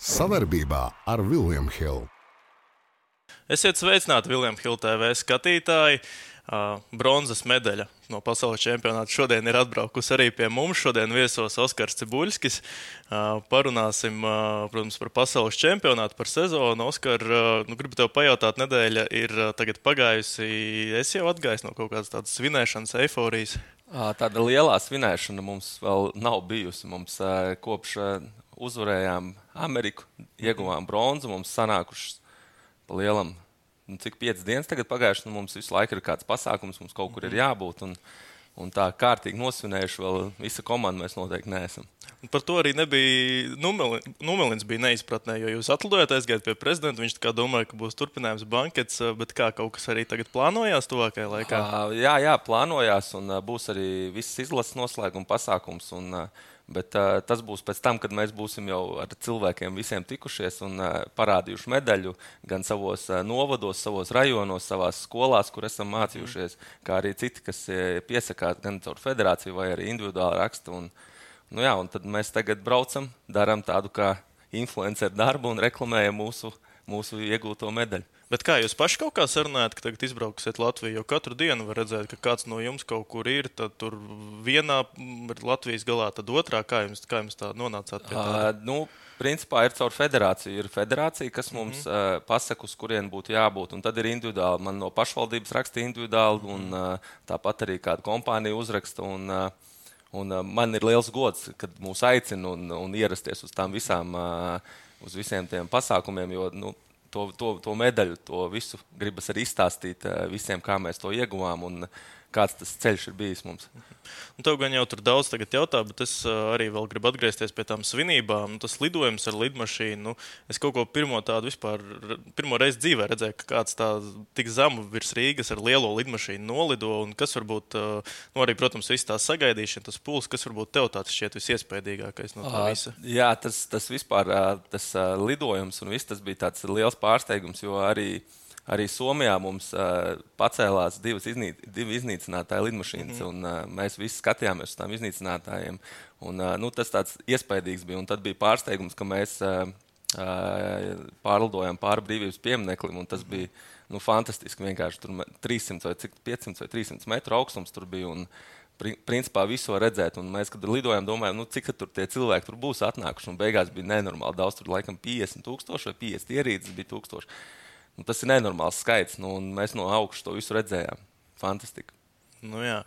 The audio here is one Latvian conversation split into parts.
Savarbībā ar Vilniņu Hildu. Esiet sveicināti, Viljams Hilde TV skatītāji. Bronzas medaļa no pasaules čempionāta šodien ir atbraukusi arī pie mums. Šodien viesos Oskars Cibuļskis. Parunāsim, protams, par pasaules čempionātu, par sezonu. Oskar, nu, gribu tev pajautāt, nedēļa ir tagad pagājusi. Es jau atgājis no kaut kādas tādas svinēšanas, eifórijas. Tāda lielā svinēšana mums vēl nav bijusi. Mums kopš uzvarējām Ameriku, ieguvām bronzu, mums sanākušas pa lielam nu, cik piecas dienas tagad pagājušas, nu, mums visu laiku ir kāds pasākums, mums kaut kur ir mhm. jābūt. Un, un tā kārtīgi nosvinējuši vēl visa komanda mēs noteikti neesam. Un par to arī nebija. Numelins bija neizpratnē, jo jūs atlidojāt, aizgājāt pie prezidenta. Viņš domāja, ka būs turpinājums bankets, bet kā kaut kas arī tagad plānojās tuvākajā laikā? Jā, jā, plānojās, un būs arī viss izlases noslēguma pasākums. Un, uh, Bet uh, tas būs pēc tam, kad mēs būsim jau ar cilvēkiem visiem tikušies un uh, parādījuši medaļu gan savos uh, novados, savos rajonos, savās skolās, kur esam mācījušies, mm. kā arī citi, kas piesakās gan caur federāciju vai arī individuāli rakstu. Un, nu, jā, un tad mēs tagad braucam, darām tādu kā influenceru darbu un reklamējam mūsu, mūsu iegūto medaļu. Bet kā jūs paši kaut kā sarunājat, ka tagad izbrauksiet Latviju? Jo katru dienu var redzēt, ka kāds no jums kaut kur ir. Tad tur vienā Latvijas galā, tad otrā. Kā jums, kā jums tā nonācāt? Uh, nu, principā ir caur federāciju. Ir federācija, kas mums mm -hmm. uh, pasaka, uz kurien būtu jābūt. Un tad ir individuāli. Man no pašvaldības raksta individuāli, mm un uh, tāpat arī kāda kompānija uzraksta. Un, uh, un uh, man ir liels gods, kad mūs aicina un, un ierasties uz tām visām, uh, uz visiem tiem pasākumiem. Jo, nu, to, to, to medaļu, to visu gribas arī izstāstīt eh, visiem, kā mēs to ieguvām un kāds tas ceļš ir bijis mums. Un tev gan jau tur daudz jautā, bet es uh, arī gribu atgriezties pie tām svinībām. Nu, tas lidojums ar lidmašīnu, nu, es kaut ko pirmo tādu vispār, pirmo reizi dzīvē redzēju, ka kāds tā tik zemu virs Rīgas ar lielo lidmašīnu nolido. Un kas varbūt, uh, nu, arī, protams, viss tā sagaidīšana, tas pūlis, kas varbūt tev tāds šķiet visiespējīgākais no tā visa? Jā, tas, tas vispār, tas lidojums un viss tas bija tāds liels pārsteigums, jo arī arī Somijā mums uh, pacēlās divas iznī, divi iznīcinātāji lidmašīnas, mm -hmm. un uh, mēs visi skatījāmies uz tām iznīcinātājiem. Un, uh, nu, tas tāds iespaidīgs bija, un tad bija pārsteigums, ka mēs uh, uh, pārlidojām pāri brīvības piemineklim, un tas bija nu, fantastiski. Vienkārši tur 300 vai cik 500 vai 300 metru augstums tur bija. Un, principā visu redzēt. Un mēs, kad lidojām, domājām, nu, cik tur tie cilvēki tur būs atnākuši. Un beigās bija nenormāli daudz, tur laikam 50 tūkstoši vai 50 ierīces bija tūkstoši. Nu, tas ir nenormāls skaits, nu, un mēs no augšas to visu redzējām. Fantastiski. Nu, jā,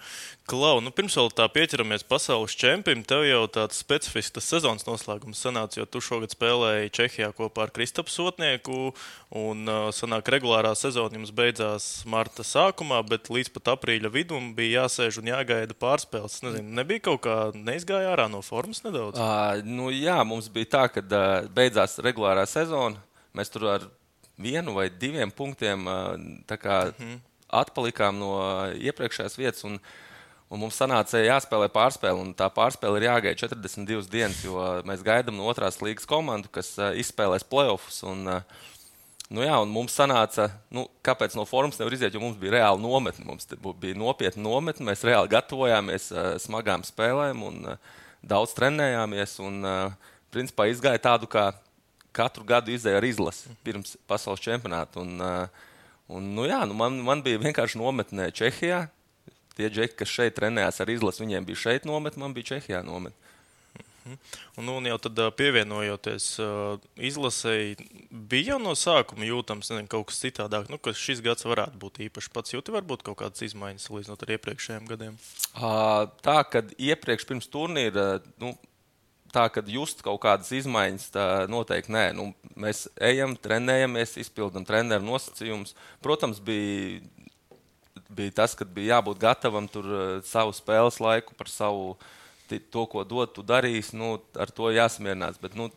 Klau, nu, pirms vēl tā pieķeramies pasaules čempionam, tev jau tāds specifisks sezonas noslēgums sanāca, jo tu šogad spēlēji Čehijā kopā ar Kristapu Sotnieku. Un uh, sanāk, regulārā sezona jums beidzās marta sākumā, bet līdz pat aprīļa vidum bija jāsēž un jāgaida pārspēles. Nezinu, nebija kaut kā neizgāja ārā no formas nedaudz? Uh, nu, jā, mums bija tā, ka uh, beidzās regulārā sezona. Mēs tur ar vienu vai diviem punktiem kā, mm -hmm. atpalikām no iepriekšējās vietas. Un, un mums sanāca jāspēlē pārspēle, un tā pārspēle ir jāgaida 42 dienas, jo mēs gaidām no otrās līgas komandu, kas izspēlēs playoffs. Un, Nu jā, un mums sanāca, nu, kāpēc no formas nevar iziet, jo mums bija reāli nometne. Mums bija nopietna nometne, mēs reāli gatavojāmies smagām spēlēm un daudz trenējāmies. Un, principā, izgāja tādu kā katru gadu izdeja ar izlasi pirms pasaules čempionāta. Un, uh, un, nu, jā, nu man, man bija vienkārši nometnē Čehijā. Tie džeki, kas šeit trenējās ar izlasi, viņiem bija šeit nometne, man bija Čehijā nometne. Mhm. Un, un jau tad pievienojoties uh, izlasēji, bija jau no sākuma jūtams nezinu, kaut kas citādāk. Nu, ka šis gads varētu būt īpašs. Pats jūti, varbūt kaut kādas izmaiņas salīdzinot ar iepriekšējiem gadiem. Uh, tā, kad iepriekš pirms turnīra. Nu, tā, ka just kaut kādas izmaiņas, tā noteikti nē. Nu, mēs ejam, trenējamies, izpildām treneru nosacījumus. Protams, bija, bija tas, ka bija jābūt gatavam tur eh, savu spēles laiku, par savu to, ko dod, tu darīsi. Nu, ar to jāsamierinās. Bet, nu,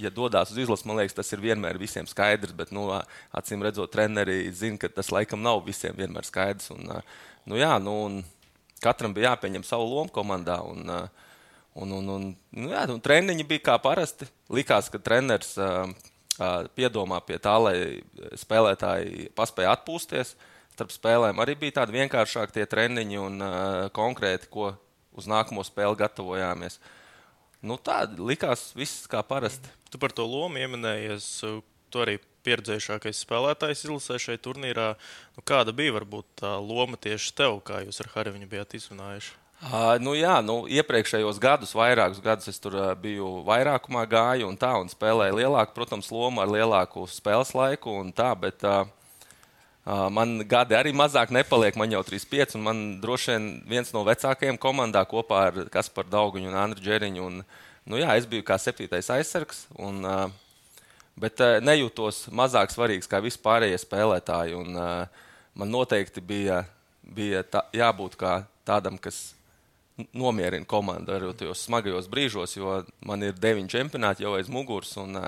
ja dodas uz izlasi, man liekas, tas ir vienmēr visiem skaidrs. Bet, nu, acīm redzot, treneri zina, ka tas laikam nav visiem vienmēr skaidrs. Un, nu, jā, nu, katram bija jāpieņem savu lomu komandā. Un, uh, Un, un, un, nu, jā, un treniņi bija kā parasti. Likās, ka treneris uh, uh, piedomā pie tā, lai spēlētāji paspēja atpūsties. Starp spēlēm arī bija tādi vienkāršāki tie treniņi un uh, konkrēti, ko uz nākamo spēli gatavojāmies. Nu, tā likās viss kā parasti. Tu par to lomu pieminējies. Tu arī pieredzējušākais spēlētājs izlasē šajā turnīrā. Nu, kāda bija varbūt tā loma tieši tev, kā jūs ar Harviņu bijāt izrunājuši? Uh, nu, jā, nu, iepriekšējos gadus, vairākus gadus es tur uh, biju vairākumā gāju un tā, un spēlēju lielāku, protams, lomu ar lielāku spēles laiku un tā, bet uh, uh, man gadi arī mazāk nepaliek, man jau 35, un man droši vien viens no vecākajiem komandā kopā ar Kasparu Dauguņu un Andru Džeriņu, un, nu jā, es biju kā septītais aizsargs, un, uh, bet uh, nejūtos mazāk svarīgs kā vispārējie spēlētāji, un uh, man noteikti bija, bija tā, jābūt kā tādam, kas nomierina komandu arī tajos smagajos brīžos, jo man ir deviņi čempionāti jau aiz muguras, un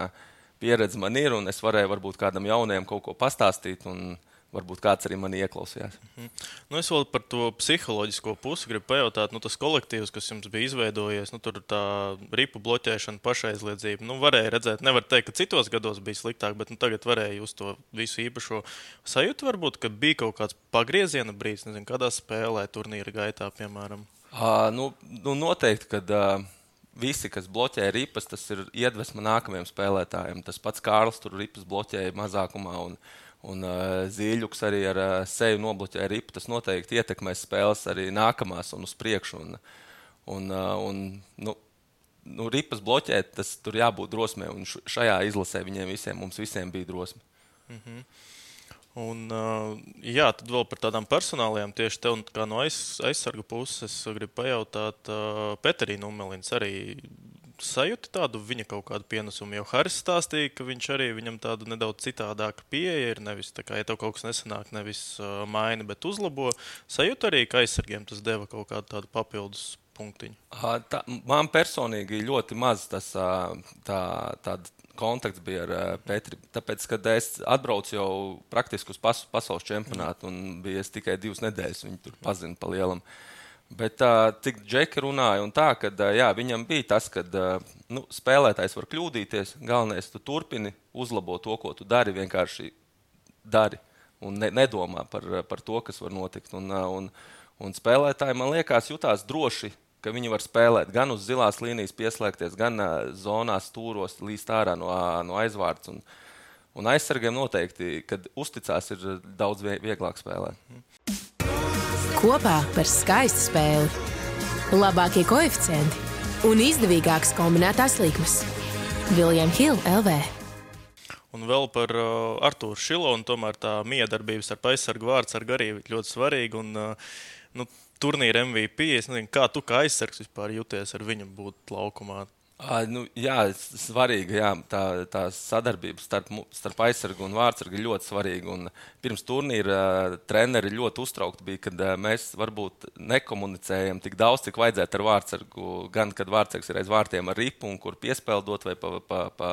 pieredze man ir, un es varēju varbūt kādam jaunajam kaut ko pastāstīt. Un, Varbūt kāds arī man ieklausījās. Mm -hmm. nu, es vēl par to psiholoģisko pusi gribu pajautāt. Nu, tas kolektīvs, kas jums bija izveidojies, nu, tur tā ripu bloķēšana, pašaizliedzība. Nu, varēja redzēt, nevar teikt, ka citos gados bija sliktāk, bet nu, tagad varēja uz to visu īpašo sajūtu. Varbūt, ka bija kaut kāds pagrieziena brīdis, nezinu, kādā spēlē, turnīra gaitā, piemēram. Uh, nu, nu noteikti, ka uh, visi, kas bloķē ripas, tas ir iedvesma nākamajiem spēlētājiem. Tas pats Kārls tur ripas bloķēja mazākumā. Un, Un uh, Zīļuks arī ar uh, seju nobloķēja ripu. Tas noteikti ietekmēs spēles arī nākamās un uz priekšu. Un, un, uh, un, nu, nu, ripas bloķēt, tas tur jābūt drosmē. Un šajā izlasē viņiem visiem, mums visiem bija drosme. Mm -hmm. Un, jā, tad vēl par tādām personālajām, tieši tev, no aiz, aizsarga puses, gribu pajautāt, Peterīna Umelins arī sajūta tādu viņa kaut kādu pienesumu. Jo Haris stāstīja, ka viņš arī viņam tādu nedaudz citādāku pieeja ir. Nevis tā kā, ja tev kaut kas nesanāk, nevis uh, maina, bet uzlabo. Sajūta arī, ka aizsargiem tas deva kaut kādu tādu papildus punktiņu. Tā, man personīgi ļoti maz tas tā, tāda kontakts bija ar uh, Petru. Tāpēc, kad es atbraucu jau praktiski uz pas, pasaules čempionātu, un bija tikai divas nedēļas, viņi tur pazina pa lielam. Bet uh, cik Džeki runāja, un tā, ka uh, jā, viņam bija tas, ka uh, nu, spēlētājs var kļūdīties. Galvenais, tu turpini uzlabot to, ko tu dari, vienkārši dari un ne, nedomā par, par to, kas var notikt. Un, uh, un, un spēlētāji, man liekas, jutās droši ka viņi var spēlēt gan uz zilās līnijas, pieslēgties, gan uh, zonās, stūros, līst ārā no, no aizvārds. Un, un aizsargiem noteikti, kad uzticās, ir daudz vieglāk spēlēt. Kopā par skaistu spēli, labākie koeficienti un izdevīgākas kombinētās likmes. Viljams Hilde LV. Un vēl par uh, Arthuru Šilonu. Tomēr tā miedarbības ar aizsargu vārds ar garību ļoti svarīga. Un, uh, nu, turnīra MVP. Es nezinu, kā tu kā aizsargs vispār jūties ar viņu būt laukumā. À, nu, jā, svarīga. Jā, tā, tā sadarbība starp, starp aizsargu un vārdsargu ir ļoti svarīga. Un pirms turnīra treneri ļoti uztraukti bija, kad mēs varbūt nekomunicējam tik daudz, cik vajadzētu ar vārdsargu. Gan kad vārdsargs ir aiz vārtiem ar ripu un kur piespēldot vai pa, pa, pa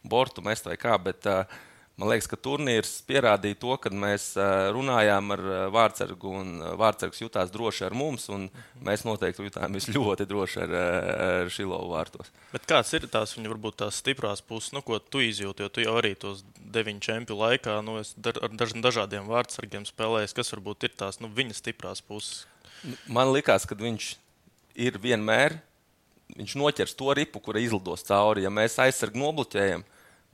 bortu mest vai kā. Bet, uh, Man liekas, ka turnīrs pierādīja to, ka mēs runājām ar Vārtsargu, un Vārtsargs jutās droši ar mums, un mēs noteikti jutāmies ļoti droši ar, ar Šilovu vārtos. Bet kāds ir tās viņa varbūt tās stiprās puses, nu, ko tu izjūti, jo tu jau arī tos deviņu čempionu laikā nu, ar daž, dažādiem Vārtsargiem spēlējies, kas varbūt ir tās nu, viņa stiprās puses? Man liekas, ka viņš ir vienmēr, viņš noķers to ripu, kura izlidos cauri, ja mēs aizsargu nobloķējam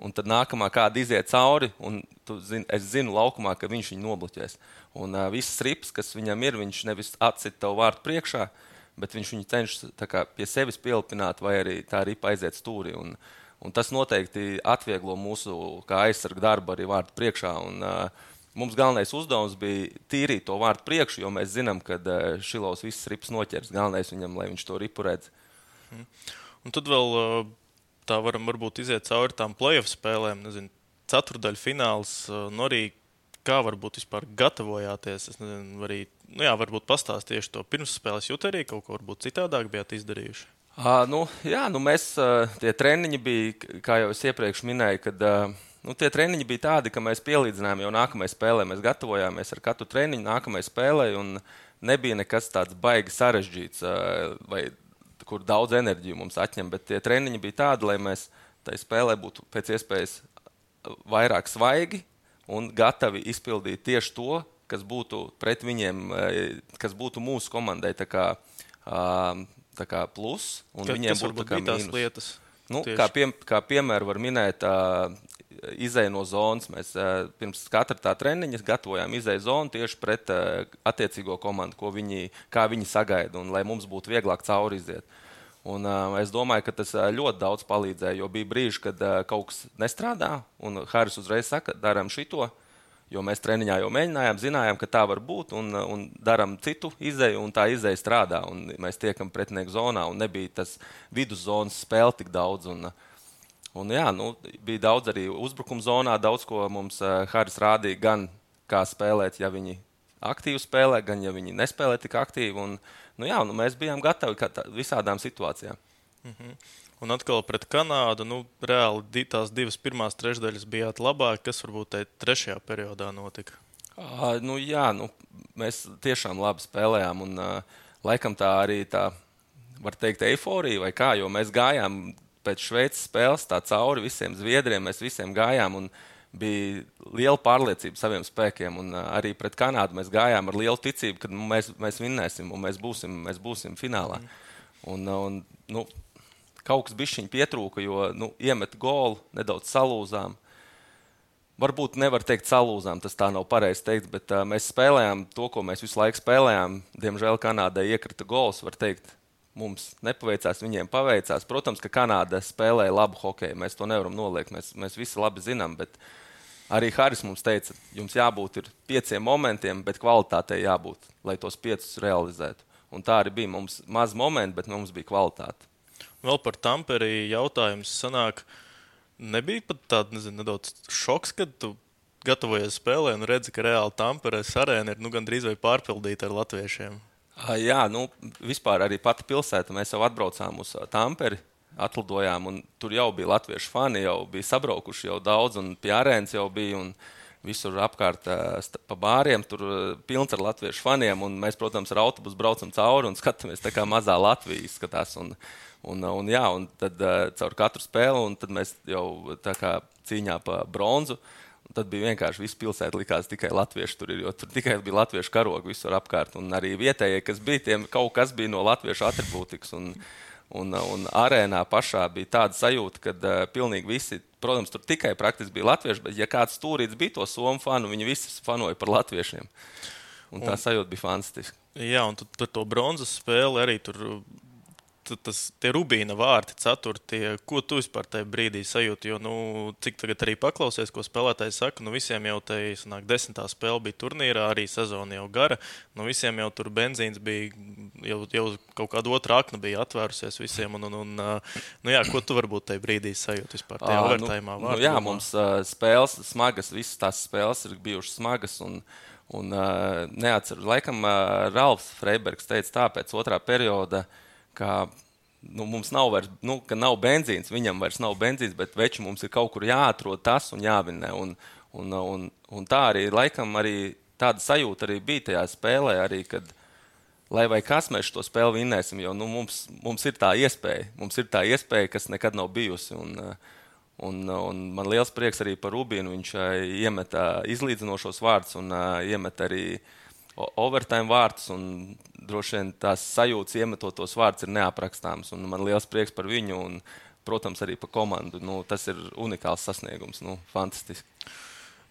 Un tad nākamā kāda iziet cauri, un zini, es zinu, laukumā, ka viņš viņu nobloķēs. Un uh, visas rips, kas viņam ir, viņš nevis atcita tev vārtu priekšā, bet viņš viņu cenšas kā, pie sevis pielpināt, vai arī tā ripa aiziet stūri. Un, un tas noteikti atvieglo mūsu aizsargu darbu arī vārtu priekšā. Un, uh, Mums galvenais uzdevums bija tīrīt to vārtu priekšu, jo mēs zinām, ka uh, Šilovs visas rips noķers. Galvenais viņam, lai viņš to ripu redz. Hmm. Un tad vēl uh, tā varam varbūt iziet cauri tām playoff spēlēm, nezinu, ceturdaļu fināls. Nu, arī kā varbūt vispār gatavojāties? Es nezinu, arī, nu, jā, varbūt pastāstīt tieši to pirmsspēles jūt arī kaut ko varbūt citādāk bijāt izdarījuši. Uh, nu, jā, nu mēs uh, tie treniņi bija, kā jau es iepriekš minēju, kad uh, nu, tie treniņi bija tādi, ka mēs pielīdzinājām jau nākamajai spēlē. Mēs gatavojāmies ar katru treniņu nākamajai spēlē, un nebija nekas tāds baigi sarežģīts uh, vai kur daudz enerģiju mums atņem. Bet tie treniņi bija tādi, lai mēs tai spēlē būtu pēc iespējas vairāk svaigi un gatavi izpildīt tieši to, kas būtu pret viņiem, kas būtu mūsu komandai tā kā, tā kā plus. Un Kad, viņiem būtu tā kā mīnus. Lietas? Nu, Tieši. kā, pie, kā piemēru var minēt, uh, izēja no zonas. Mēs uh, pirms katra tā treniņa gatavojām izēju zonu tieši pret uh, attiecīgo komandu, ko viņi, viņi sagaida, un lai mums būtu vieglāk cauri iziet. Un, uh, es domāju, ka tas uh, ļoti daudz palīdzēja, jo bija brīži, kad uh, kaut kas nestrādā, un Haris uzreiz saka, darām šito. Jo mēs treniņā jau mēģinājām, zinājām, ka tā var būt, un, un darām citu izēju, un tā izēja strādā. Mēs tiekam pretinieku zonā, un nebija tas viduszonas spēle tik daudz. Un, un, jā, nu, bija daudz arī uzbrukuma zonā, daudz ko mums uh, Haris rādīja, gan kā spēlēt, ja viņi aktīvi spēlē, gan ja viņi nespēlē tik aktīvi. Un, nu, jā, nu, mēs bijām gatavi tā, visādām situācijām. Mm -hmm. Un atkal pret Kanādu. Nu, reāli tās divas pirmās trešdaļas bijāt labāk. Kas varbūt tajā trešajā periodā notika? Uh, nu, jā, nu, mēs tiešām labi spēlējām. Un, uh, laikam tā arī tā, var teikt, eiforija vai kā, jo mēs gājām pēc Šveices spēles tā cauri visiem zviedriem, mēs visiem gājām. Un, bija liela pārliecība saviem spēkiem. Un, uh, arī pret Kanādu mēs gājām ar lielu ticību, ka mēs, mēs vinnēsim un mēs būsim, mēs būsim finālā. Un, un, nu, kaut kas bija pietrūka, jo nu, iemet golu, nedaudz salūzām. Varbūt nevar teikt, salūzām, tas tā nav pareizi teikt, bet uh, mēs spēlējām to, ko mēs visu laiku spēlējām. Diemžēl Kanādai iekrita gols, var teikt, mums nepaveicās, viņiem paveicās. Protams, ka Kanāda spēlēja labu hokeju, mēs to nevaram noliegt, mēs, mēs visi labi zinām. Arī Haris mums teica, jums jābūt pieciem momentiem, bet kvalitātei jābūt, lai tos piecus realizētu. Un tā arī bija. Mums maz momenti, bet mums bija kvalitāte. Vēl par Tamperi jautājums sanāk, nebija pat tāds nezinu, nedaudz šoks, kad tu gatavojies spēlē un redzi, ka reāli Tamperes arēna ir nu, gandrīz vai pārpildīta ar latviešiem. Jā, nu, vispār arī pati pilsēta. Mēs jau atbraucām uz Tamperi, atlidojām, un tur jau bija latviešu fani, jau bija sabraukuši jau daudz, un pie arēnas jau bija. Un, Visur apkārt pa bāriem, tur pilns ar latviešu faniem. Mēs, protams, ar autobusu braucam cauri un skatāmies, kā mazā Latvija izskatās. Un, Un, un, jā, un tad uh, caur katru spēli, un tad mēs jau tā kā cīņā par bronzu. Tad bija vienkārši viss pilsēta, likās tikai latvieši tur ir, jo tur tikai bija latviešu karogi visur apkārt. Un arī vietējie, kas bija, tiem kaut kas bija no latviešu attribūtikas. Un, un, un arēnā pašā bija tāda sajūta, ka uh, pilnīgi visi, protams, tur tikai praktiski bija latvieši, bet ja kāds stūrīts bija to somu fanu, viņi visi fanoja par latviešiem. Un tā un, sajūta bija fantastiska. Jā, un par to bronzas spēli arī tur tas, rubīna vārti, ceturtie, ko tu vispār tajā brīdī sajūti? Jo, nu, cik tagad arī paklausies, ko spēlētāji saka, nu, visiem jau te sanāk, desmitā spēle bija turnīrā, arī sezona jau gara. Nu, visiem jau tur benzīns bija, jau, jau kaut kāda otra akna bija atvērusies visiem. Un, un, un, nu, jā, ko tu varbūt tajā brīdī sajūti vispār tajā overtājumā? Nu, nu, jā, mums uh, spēles smagas, visas tās spēles ir bijušas smagas. Un... Un, uh, neatceros, laikam, uh, Ralfs Freibergs teica, tā pēc otrā perioda, uh, ka nu, mums nav vairs, nu, ka nav benzīns, viņam vairs nav benzīns, bet veči mums ir kaut kur jāatrod tas un jāvinē. Un, un, un, un tā arī laikam arī tāda sajūta arī bija tajā spēlē, arī, kad, lai vai kas mēs šo spēli vinnēsim, jo nu, mums, mums ir tā iespēja, mums ir tā iespēja, kas nekad nav bijusi. Un, un, un man liels prieks arī par Rubīnu. Viņš iemeta izlīdzinošos vārdus un uh, iemeta arī overtime vārdus droši vien tās sajūtas, iemetot tos vārdus, ir neaprakstāmas. Man liels prieks par viņu un, protams, arī par komandu. Nu, tas ir unikāls sasniegums, nu, fantastiski.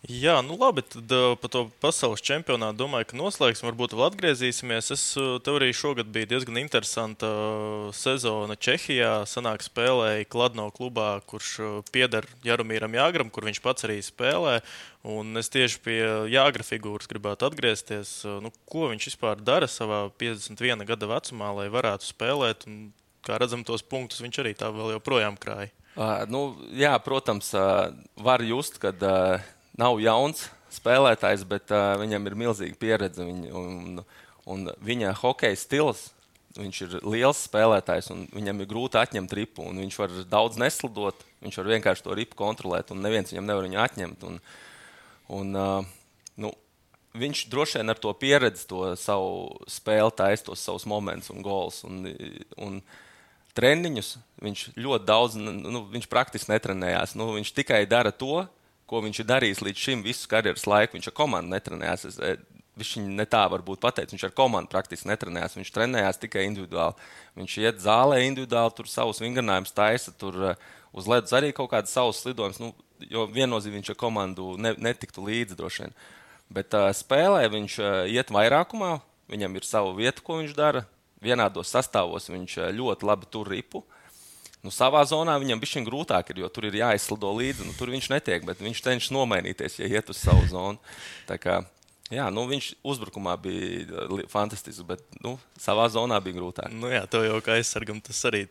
Jā, nu labi, tad uh, par to pasaules čempionātu domāju, ka noslēgsim. Varbūt vēl atgriezīsimies. Es uh, tev arī šogad bija diezgan interesanta uh, sezona Čehijā. Sanāk, spēlēja Kladno klubā, kurš pieder Jaromīram Jāgram, kur viņš pats arī spēlē. Un es tieši pie Jāgra figūras gribētu atgriezties. Nu, ko viņš vispār dara savā 51 gada vecumā, lai varētu spēlēt? Un, kā redzam, tos punktus viņš arī tā vēl joprojām krāja. Uh, nu, jā, protams, uh, var just, ka. Uh, nav jauns spēlētājs, bet uh, viņam ir milzīga pieredze. Viņ, un, un viņa hokeja stils, viņš ir liels spēlētājs, un viņam ir grūti atņemt ripu. Viņš var daudz neslidot, viņš var vienkārši to ripu kontrolēt, un neviens viņam nevar viņu atņemt. Un, un, uh, nu, viņš droši vien ar to pieredzi, to savu spēli, taisa tos savus momentus un gols. Un, un, Treniņus viņš ļoti daudz, nu, viņš praktiski netrenējās. Nu, viņš tikai dara to, ko viņš ir darījis līdz šim visu karjeras laiku. Viņš ar komandu netrenējās. Es, e, Viņš ne tā varbūt pateicis. Viņš ar komandu praktiski netrenējās. Viņš trenējās tikai individuāli. Viņš iet zālē individuāli, tur savus vingrinājumus taisa, tur uh, uz ledus arī kaut kādas savas lidojumus. Nu, jo viennozīmīgi viņš ar komandu ne, netiktu līdzi droši vien. Bet uh, spēlē viņš uh, iet vairākumā, viņam ir sava vieta, ko viņš dara. Vienādos sastāvos viņš uh, ļoti labi tur ripu. Nu, savā zonā viņam bija grūtāk, jo tur ir jāizslido līdzi. Nu, tur viņš netiek, bet viņš cenšas nomainīties, ja iet uz savu zonu. Tā kā Jā, nu, viņš uzbrukumā bija fantastisks, bet nu, savā zonā bija grūtāk. Nu, jā, tev jau kā aizsargam, tas arī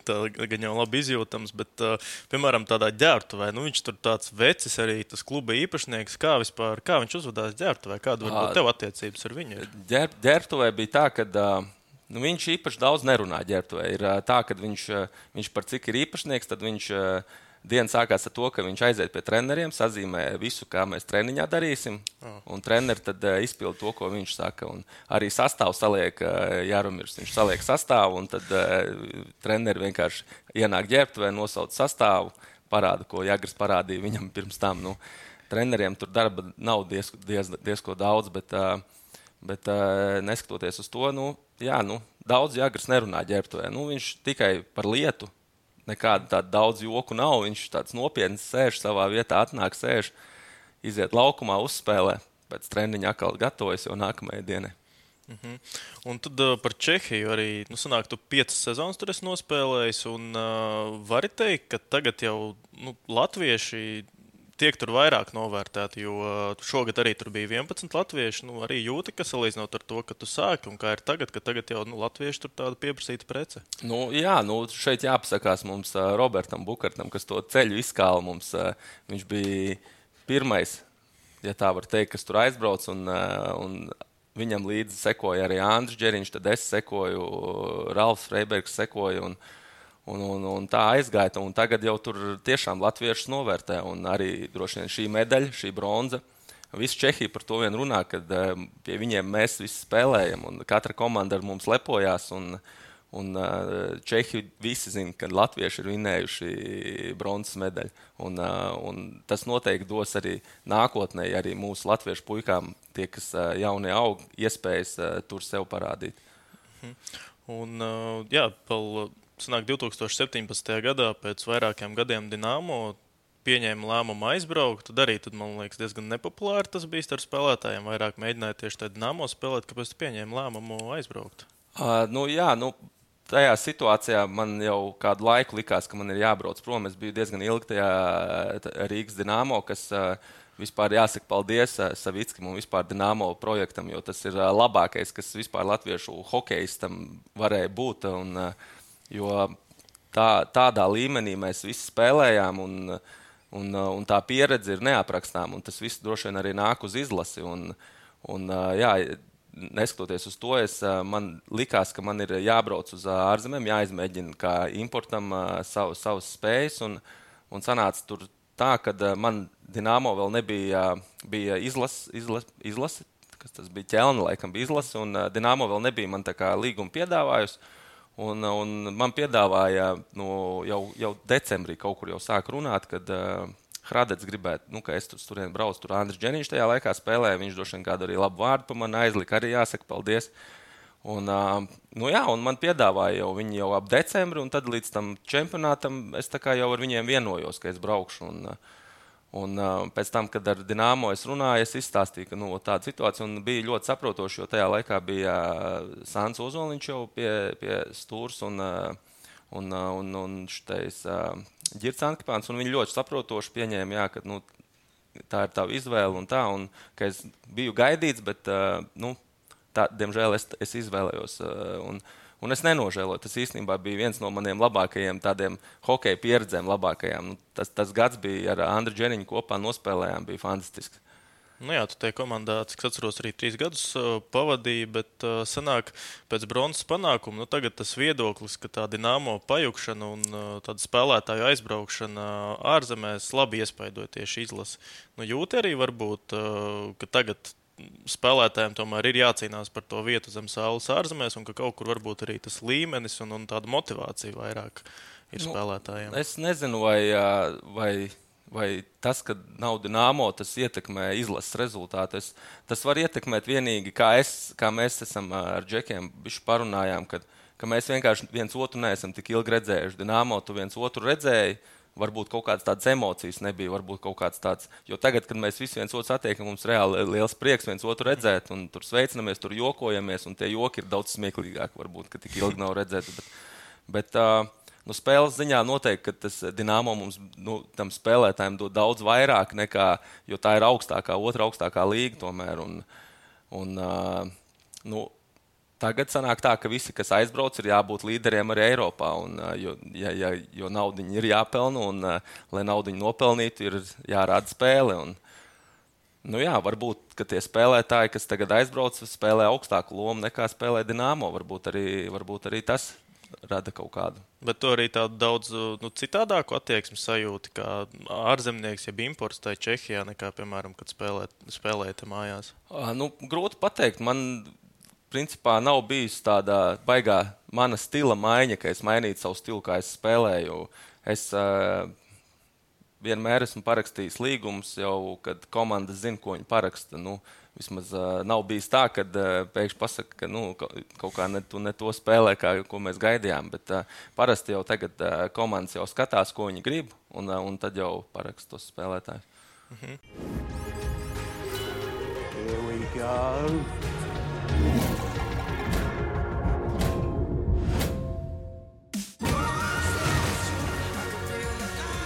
gan jau labi izjūtams. Bet, uh, piemēram, tādā ģērbtuvē, nu, viņš tur tāds vecis arī tas kluba īpašnieks. Kā, vispār, kā viņš uzvedās ģērbtuvē? Kāda var būt tev attiecības ar viņu? Ģērb, ģērbtuvē bija tā, ka. Uh, Nu, viņš īpaši daudz nerunā ģērbtuvē. Ir tā, ka viņš, viņš par cik ir īpašnieks, tad viņš Diena sākās ar to, ka viņš aiziet pie treneriem, sazīmē visu, kā mēs treniņā darīsim. Un treneris tad uh, izpild to, ko viņš saka. Un arī sastāvs saliek Jārumirs. Viņš saliek sastāvu, un tad treneris vienkārši ienāk ģērbtuvē, nosauc sastāvu, parāda, ko Jāgars parādīja viņam pirms tam. Nu, treneriem tur darba nav diezko diez, diez daudz, bet, uh, bet uh, neskatoties uz to, nu, jā, nu, daudz Jāgars nerunā ģērbtuvē. Nu, viņš tikai par lietu nekāda tāda daudz joku nav. Viņš tāds nopietns sēž savā vietā, atnāk, sēž, iziet laukumā, uzspēlē, pēc treniņa atkal gatavojas jau nākamajai dienai. Uh mhm. -huh. Un tad uh, par Čehiju arī, nu, sanāk, tu piecas sezonas tur esi nospēlējis, un uh, vari teikt, ka tagad jau nu, latvieši tiek tur vairāk novērtēti. Jo uh, šogad arī tur bija 11 latvieši. Nu, arī jūti, ka salīdzinot ar to, ka tu sāki un kā ir tagad, ka tagad jau nu, latvieši tur tāda pieprasīta prece. Nu, jā, nu, šeit jāpasakās mums uh, Robertam Bukartam, kas to ceļu izkāla mums. Uh, viņš bija pirmais, ja tā var teikt, kas tur aizbrauc. Un, un Viņam līdzi sekoja arī Andris Čeriņš, tad es sekoju, Ralfs Freibergs sekoja. Un, uh, Un, un, un tā aizgaita, un tagad jau tur tiešām latviešus novērtē. Arī droši vien šī medaļa, šī bronza. Visi Čehija par to vien runā, kad um, pie viņiem mēs visi spēlējam, un katra komanda ar mums lepojās. Un, un uh, Čehi visi zina, ka latvieši ir vinējuši bronzas medaļu. Un, uh, un tas noteikti dos arī nākotnē, arī mūsu latviešu puikām, tie, kas uh, jaunie aug, iespējas tur sev parādīt. Mhm. Un, jā, vēl sanāk, 2017. gadā, pēc vairākiem gadiem Dienāmo pieņēma lēmumu aizbraukt. Tad arī, tad, man liekas, diezgan nepopulāri tas bija starp spēlētājiem. Vairāk mēģināja tieši tādā Dienāmo spēlēt, kāpēc pieņēma lēmumu aizbraukt. Uh, nu, jā, nu, tajā situācijā man jau kādu laiku likās, ka man ir jābrauc prom. Es biju diezgan ilgi tajā Rīgas Dienāmo, kas uh, vispār jāsaka paldies Savickim un vispār Dienāmo projektam, jo tas ir labākais, kas vispār latviešu hokeistam varēja būt. Un, uh, Jo tā, tādā līmenī mēs visi spēlējām, un, un, un tā pieredze ir neaprakstāma. Tas viss droši vien arī nāk uz izlasi. Un, un, jā, neskatoties uz to, es, man likās, ka man ir jābrauc uz ārzemēm, jāizmēģina kā importam savu, savas spējas. Un, un sanāca tur tā, ka man Dienāmo vēl nebija bija izlase, izlas, izlase, kas tas bija ķelna, laikam bija izlase, un Dienāmo vēl nebija man tā kā līguma piedāvājusi. Un, un man piedāvāja nu, jau, jau decembrī kaut kur jau sāk runāt, kad uh, Hradets gribētu, nu, ka es tur turien braucu. Tur Andris Dženiņš tajā laikā spēlēja. Viņš droši vien kādu arī labu vārdu par mani aizlika. Arī jāsaka paldies. Un, uh, nu, jā, un man piedāvāja jau viņi jau ap decembri, un tad līdz tam čempionātam es jau ar viņiem vienojos, ka es braukšu. Un, uh, Un, uh, pēc tam, kad ar Dienāmo es runāju, es izstāstīju, ka nu, tāda situācija bija ļoti saprotoša, jo tajā laikā bija uh, Sāns Ozoliņš jau pie, pie stūres un, uh, un, uh, un, un šitais uh, Girts Ankipāns, un viņi ļoti saprotoši pieņēma, jā, ka nu, tā ir tava izvēle un tā, un ka es biju gaidīts, bet, uh, nu, tā, diemžēl, es, es izvēlējos. Uh, un, Un es nenožēloju. Tas īstenībā bija viens no maniem labākajiem tādiem hokeja pieredzēm. Labākajām. Nu, tas, tas gads bija ar Andriu Dženiņu kopā nospēlējām, bija fantastisks. Nu jā, tu tajā komandā, cik atceros, arī trīs gadus uh, pavadīji, bet uh, sanāk, pēc bronzas panākuma, nu tagad tas viedoklis, ka tā dināmo pajukšana un uh, tāda spēlētāju aizbraukšana ārzemēs labi iespaidoja tieši izlasi. Nu, jūti arī varbūt, uh, ka tagad spēlētājiem tomēr ir jācīnās par to vietu zem saules ārzemēs, un ka kaut kur varbūt arī tas līmenis un, un tāda motivācija vairāk ir nu, spēlētājiem. Es nezinu, vai, vai vai tas, ka nav dināmo, tas ietekmē izlases rezultātu. Es, tas var ietekmēt vienīgi, kā, es, kā mēs esam ar džekiem parunājām, kad, ka mēs vienkārši viens otru neesam tik ilgi redzējuši. Dināmo tu viens otru redzēji. Varbūt kaut kādas tādas emocijas nebija, varbūt kaut kāds tāds. Jo tagad, kad mēs visi viens otru satiekam, mums reāli liels prieks viens otru redzēt, un tur sveicinamies, tur jokojamies, un tie joki ir daudz smieklīgāki, varbūt, ka tik ilgi nav redzēti. Bet, bet, uh, nu, spēles ziņā noteikti tas dīnāmo mums nu, tam spēlētājiem dod daudz vairāk nekā, jo tā ir augstākā, otra augstākā līga tomēr. Un, un, uh, nu, tagad sanāk tā, ka visi, kas aizbrauc, ir jābūt līderiem arī Eiropā. Un, jo ja, ja, jo naudu ir jāpelna, un, lai naudu nopelnītu, ir jārāda spēle. Un, Nu jā, varbūt tie spēlētāji, kas tagad aizbrauc, spēlē augstāku lomu nekā spēlē Dienāmo. Varbūt arī, varbūt arī tas rada kaut kādu. Bet tu arī tādu daudz nu, citādāku attieksmi sajūti, kā ārzemnieks, jeb imports tajā Čehijā, nekā, piemēram, kad spēlēt, spēlējat mājās? Nu, grūti pateikt. Man principā nav bijis tāda baigā mana stila maiņa, ka es mainītu savu stilu, kā es spēlēju. Es uh, vienmēr esmu parakstījis līgumus, jau kad komanda zina, ko viņi paraksta. Nu, Vismaz uh, nav bijis tā, ka uh, pēkšņi pasakā, ka nu, kaut kā ne, tu, ne to spēlē, kā, ko mēs gaidījām. Bet uh, parasti jau tagad uh, komandas jau skatās, ko viņi grib, un, uh, un tad jau paraksta tos spēlētājus. Mhm. Here we go.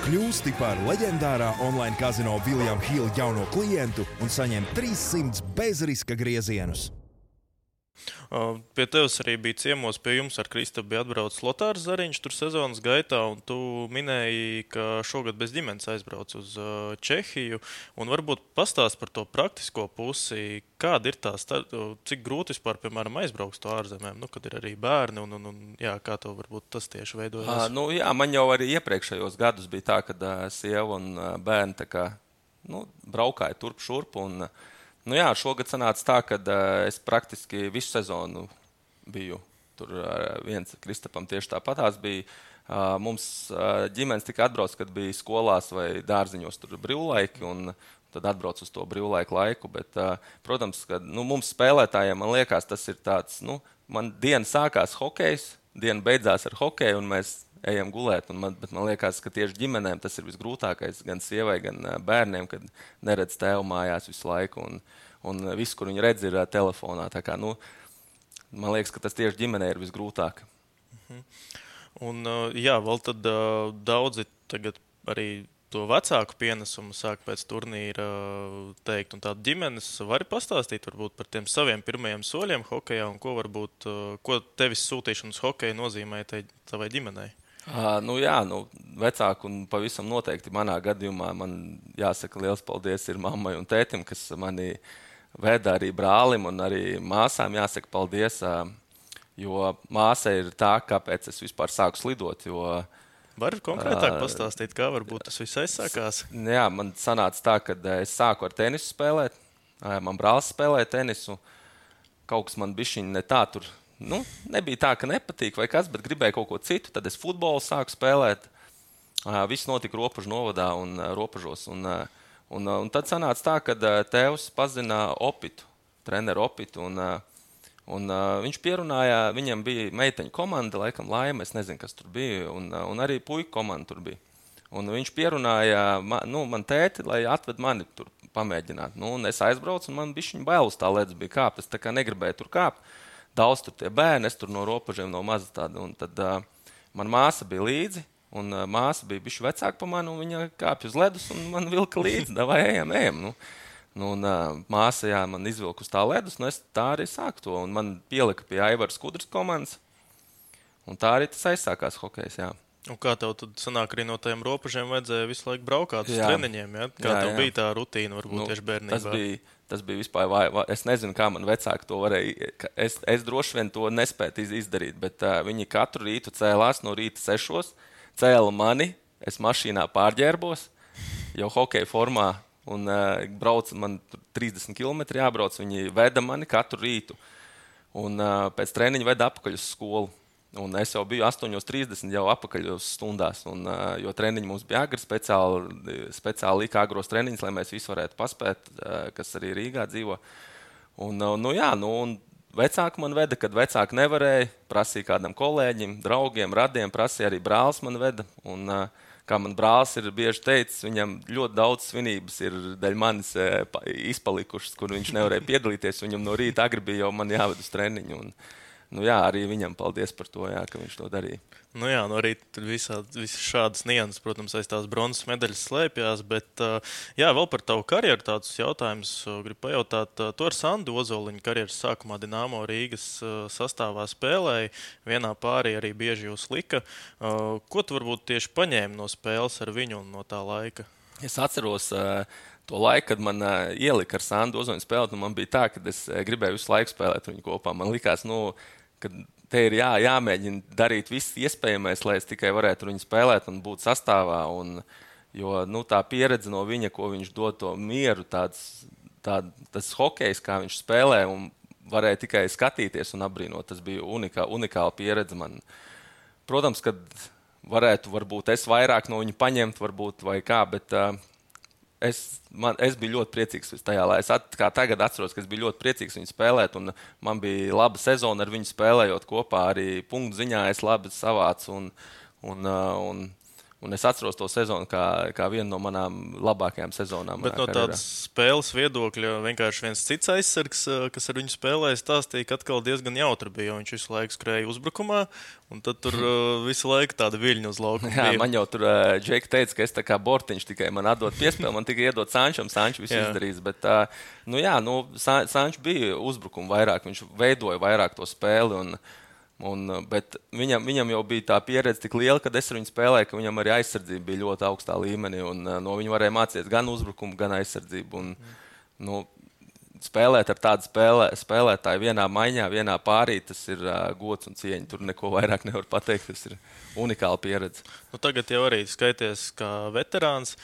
Kļūsti par leģendārā online kazino Viljama Hila jauno klientu un saņem 300 bezriska griezienus. Pie tevis arī bija ciemos, pie jums ar Kristapu bija atbraucis Lotārs Zariņš tur sezonas gaitā, un tu minēji, ka šogad bez ģimenes aizbrauc uz Čehiju. Un varbūt pastāst par to praktisko pusi, kāda ir tā, cik grūti vispār, piemēram, aizbraukt to ārzemēm, nu, kad ir arī bērni, un, un, un jā, kā to varbūt tas tieši veidojas? À, nu, jā, man jau arī iepriekšējos gadus bija tā, ka uh, sieva un uh, bērni kā, nu, braukāja turp šurp. Un, uh, Nu jā, šogad sanāca tā, ka uh, es praktiski visu sezonu biju tur. Uh, viens Kristapam tieši tāpatās bija. Uh, mums uh, ģimenes tika atbrauc, kad bija skolās vai dārziņos tur brīvlaiki. Un, tad atbrauc uz to brīvlaiku laiku. Bet, uh, protams, ka nu, mums spēlētājiem, man liekas, tas ir tāds, nu, man diena sākās hokejs, diena beidzās ar hokeju, un mēs ejam gulēt. Man, man liekas, ka tieši ģimenēm tas ir visgrūtākais. Gan sievai, gan bērniem, kad neredz tēvu mājās visu laiku. Un, un viss, kur viņi redz, ir telefonā. Kā, nu, man liekas, ka tas tieši ģimenei ir visgrūtāk. Mhm. Un, jā, vēl tad daudzi tagad arī to vecāku pienesumu sāk pēc turnīra teikt. Un tāda ģimenes var pastāstīt varbūt, par tiem saviem pirmajiem soļiem hokeja un ko varbūt, ko tevis sūtīšana uz hokeju nozīmē tavai ģimenei. Uh, nu, jā, nu, vecāki un pavisam noteikti manā gadījumā man jāsaka liels paldies ir mammai un tētim, kas mani veda arī brālim un arī māsām. Jāsaka paldies, uh, jo māsa ir tā, kāpēc es vispār sāku slidot. Jo, Var konkrētāk uh, pastāstīt, kā varbūt tas viss aizsākās? Jā, man sanāca tā, ka es sāku ar tenisu spēlēt. Man brālis spēlēja tenisu. Kaut kas man bija ne tā, tur nu, nebija tā, ka nepatīk vai kas, bet gribēju kaut ko citu. Tad es futbolu sāku spēlēt. Viss notika Ropažu novadā un Ropažos. Un, un, un tad sanāca tā, ka tēvs pazina Opitu, treneru Opitu. Un, un, viņš pierunāja, viņam bija meiteņu komanda, laikam, laima. Es nezinu, kas tur bija. Un, un arī puiku komanda tur bija. Un viņš pierunāja man, nu, man tēti, lai atved mani tur pamēģināt. Nu, es aizbraucu, un man bija viņa bailes tā lietas, bija kāpt. Es tā kā negribēju tur kāpt daudz tur tie bērni, es tur no robežiem no maza tāda. Un tad uh, man māsa bija līdzi. Un uh, māsa bija bijusi vecāka par mani, un viņa kāpja uz ledus un man vilka līdzi. Vai ejam, ejam. Nu, nu, un, uh, māsa jā, man izvilka uz tā ledus, un es tā arī sāku to. Un man pielika pie Aivara Skudras komandas. Un tā arī tas aizsākās hokejs. Jā. Un kā tev tad sanāk, arī no tiem robežiem vajadzēja visu laiku braukāt uz treniņiem? Ja? Kā jā, tev jā. bija tā rutīna, varbūt nu, tieši bērnībā? Tas bija, tas bija vispār, vai, vai, es nezinu, kā man vecāki to varēja. Es, es droši vien to nespēju izdarīt, bet uh, viņi katru rītu cēlās no rīta sešos, cēla mani, es mašīnā pārģērbos, jau hokeja formā, un uh, brauc man 30 km jābrauc. Viņi veda mani katru rītu, un uh, pēc treniņa veda apakaļ uz skolu. Un es jau biju 8.30 jau apakaļ uz stundās, un, jo treniņi mums bija agri, speciāli, speciāli lika agros treniņus, lai mēs visi varētu paspēt, kas arī Rīgā dzīvo. Un, nu, jā, nu, un vecāki man veda, kad vecāki nevarēja, prasīja kādam kolēģim, draugiem, radiem, prasīja arī brālis man veda. Un, kā man brālis ir bieži teicis, viņam ļoti daudz svinības ir daļai manis izpalikušas, kur viņš nevarēja piedalīties. Viņam no rīta agri bija jau jāved uz treniņu. Un, nu, jā, arī viņam paldies par to, jā, ka viņš to darīja. Nu jā, nu arī visā, visas šādas nianses, protams, aiz tās bronzas medaļas slēpjas. Bet jā, vēl par tavu karjeru tādus jautājumus gribu pajautāt. Tu ar Sandu Ozoliņu karjeras sākumā Dienāmo Rīgas sastāvā spēlēji. Vienā pārī arī bieži jūs lika. Ko tu varbūt tieši paņēmi no spēles ar viņu un no tā laika? Es atceros, to laiku, kad man uh, ielika ar Sandu Ozonu spēlēt, man bija tā, ka es gribēju visu laiku spēlēt viņu kopā. Man likās, nu, ka te ir jā, jāmēģina darīt viss iespējamais, lai es tikai varētu viņu spēlēt un būt sastāvā. Un, jo nu, tā pieredze no viņa, ko viņš dod to mieru, tāds, tā, tas hokejs, kā viņš spēlē, un varēja tikai skatīties un apbrīnot. Tas bija unikā, unikāla pieredze man. Protams, ka varētu varbūt es vairāk no viņa paņemt, varbūt vai kā, bet uh, es, man, es biju ļoti priecīgs tajā laikā. Es at, tagad atceros, ka es biju ļoti priecīgs viņu spēlēt. Man bija laba sezona ar viņu spēlējot kopā. Arī punktu ziņā es labi savācu. Un, un, uh, un, Un es atceros to sezonu kā, kā vienu no manām labākajām sezonām. Bet no tādas spēles viedokļa vienkārši viens cits aizsargs, kas ar viņu spēlēja, stāstīja, ka atkal diezgan jautri bija. Viņš visu laiku skrēja uzbrukumā, un tad tur uh, visu laiku tāda viļņa uz laukuma. Jā, bija. man jau tur Džeki teica, ka es tā kā bortiņš tikai man atdod piespēli, man tikai iedod Sančam, Sančs visu izdarīs. Bet, nu jā, nu, Sančs bija uzbrukuma vairāk, viņš veidoja vairāk to spēli. Un, uh, Un, uh, bet viņam, viņam jau bija tā pieredze tik liela, ka es ar viņu spēlēju, ka viņam arī aizsardzība bija ļoti augstā līmenī. Un, uh, no viņa varēja mācīties gan uzbrukumu, gan aizsardzību. Un, nu, spēlēt ar tādu spēlē, spēlētāju vienā maiņā, vienā pārī, tas ir uh, gods un cieņa. Tur neko vairāk nevar pateikt. Tas ir unikāla pieredze. Nu, tagad jau arī skaities kā veterāns.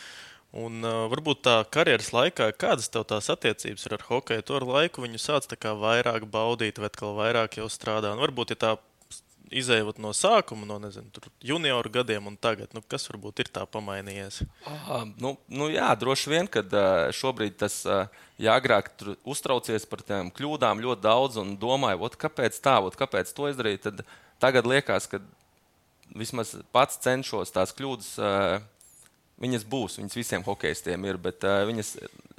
Un, uh, varbūt tā karjeras laikā, kādas tev tās attiecības ir ar hokeju? Tu ar laiku viņu sāc vairāk baudīt, vai atkal vairāk jau strādā. Un varbūt, ja tā izējot no sākuma, no nezinu, junioru gadiem un tagad, nu, kas varbūt ir tā pamainījies? Uh, nu, nu jā, droši vien, ka uh, šobrīd tas, uh, ja agrāk uztraucies par tām kļūdām ļoti daudz un domāju, ot, kāpēc tā, ot, kāpēc to izdarīt, tad tagad liekas, ka vismaz pats cenšos tās kļūdas. Uh, Viņas būs, viņas visiem hokeistiem ir, bet uh, viņas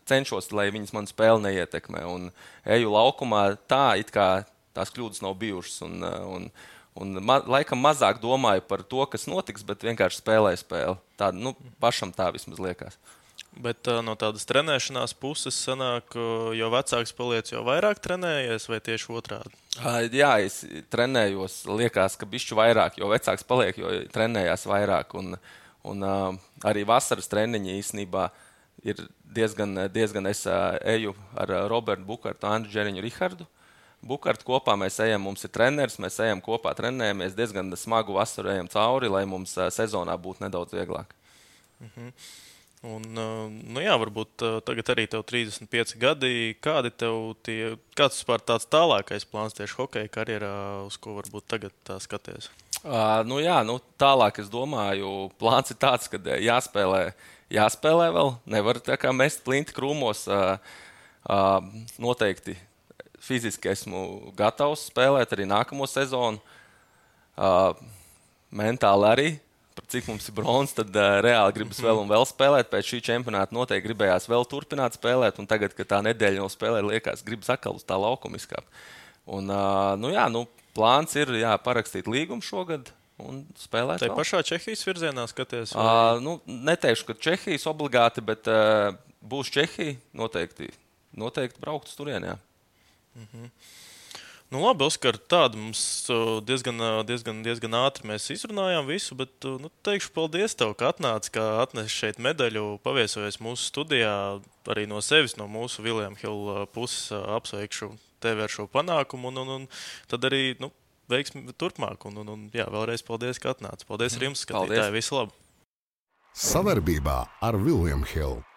cenšos, lai viņas man spēli neietekmē. Un eju laukumā tā, it kā tās kļūdas nav bijušas. Un, uh, un, un ma laikam mazāk domāju par to, kas notiks, bet vienkārši spēlēju spēli. Tā, nu, pašam tā vismaz liekas. Bet uh, no tādas trenēšanās puses, sanāk, jo vecāks paliec, jo vairāk trenējies, vai tieši otrādi? Uh, jā, es trenējos. Liekas, ka bišķi vairāk, jo vecāks paliek, jo trenējās vairāk. Un, uh, Un, uh, arī vasaras treniņi īstenībā ir diezgan, diezgan es uh, eju ar Robertu Bukārtu, Andriu Džeriņu, Rihardu. Bukārtu kopā mēs ejam, mums ir treneris, mēs ejam kopā, trenējamies diezgan smagu vasaru, ejam cauri, lai mums uh, sezonā būtu nedaudz vieglāk. Mm -hmm. Un, nu jā, varbūt tagad arī tev 35 gadi. Kādi tev tie, kāds vispār tāds tālākais plāns tieši hokeja karjerā, uz ko varbūt tagad skaties? Uh, nu jā, nu, tālāk es domāju, plāns ir tāds, ka jāspēlē, jāspēlē vēl. Nevar tā kā mest plinti krūmos. Uh, uh, noteikti fiziski esmu gatavs spēlēt arī nākamo sezonu. Uh, mentāli arī. Par cik mums ir bronzas, tad uh, reāli gribas vēl un vēl spēlēt. Pēc šī čempionāta noteikti gribējās vēl turpināt spēlēt. Un tagad, kad tā nedēļa nav spēlēta, liekas, gribas atkal uz tā laukuma izkāpt. Un, uh, nu jā, nu, plāns ir jā, parakstīt līgumu šogad. Tā pašā Čehijas virzienā skaties? Vai... Uh, nu, neteikšu, ka Čehijas obligāti, bet uh, būs Čehija. Noteikti, noteikti braukt uz turieni. Mm -hmm. Nu, labi, Oskar, tāda mums diezgan, diezgan, diezgan ātri mēs izrunājām visu, bet nu, teikšu paldies tev, ka atnāci, ka atnesi šeit medaļu, paviesojies mūsu studijā, arī no sevis, no mūsu Viljama Hilda puses apsveikšu tevi ar šo panākumu, un, un, un tad arī nu, veiksmi turpmāk. Un, un, un, jā, vēlreiz paldies, ka atnācāt. Paldies arī jums, skatītāji. Visu labu! Savarbībā ar Viljumu Hildu.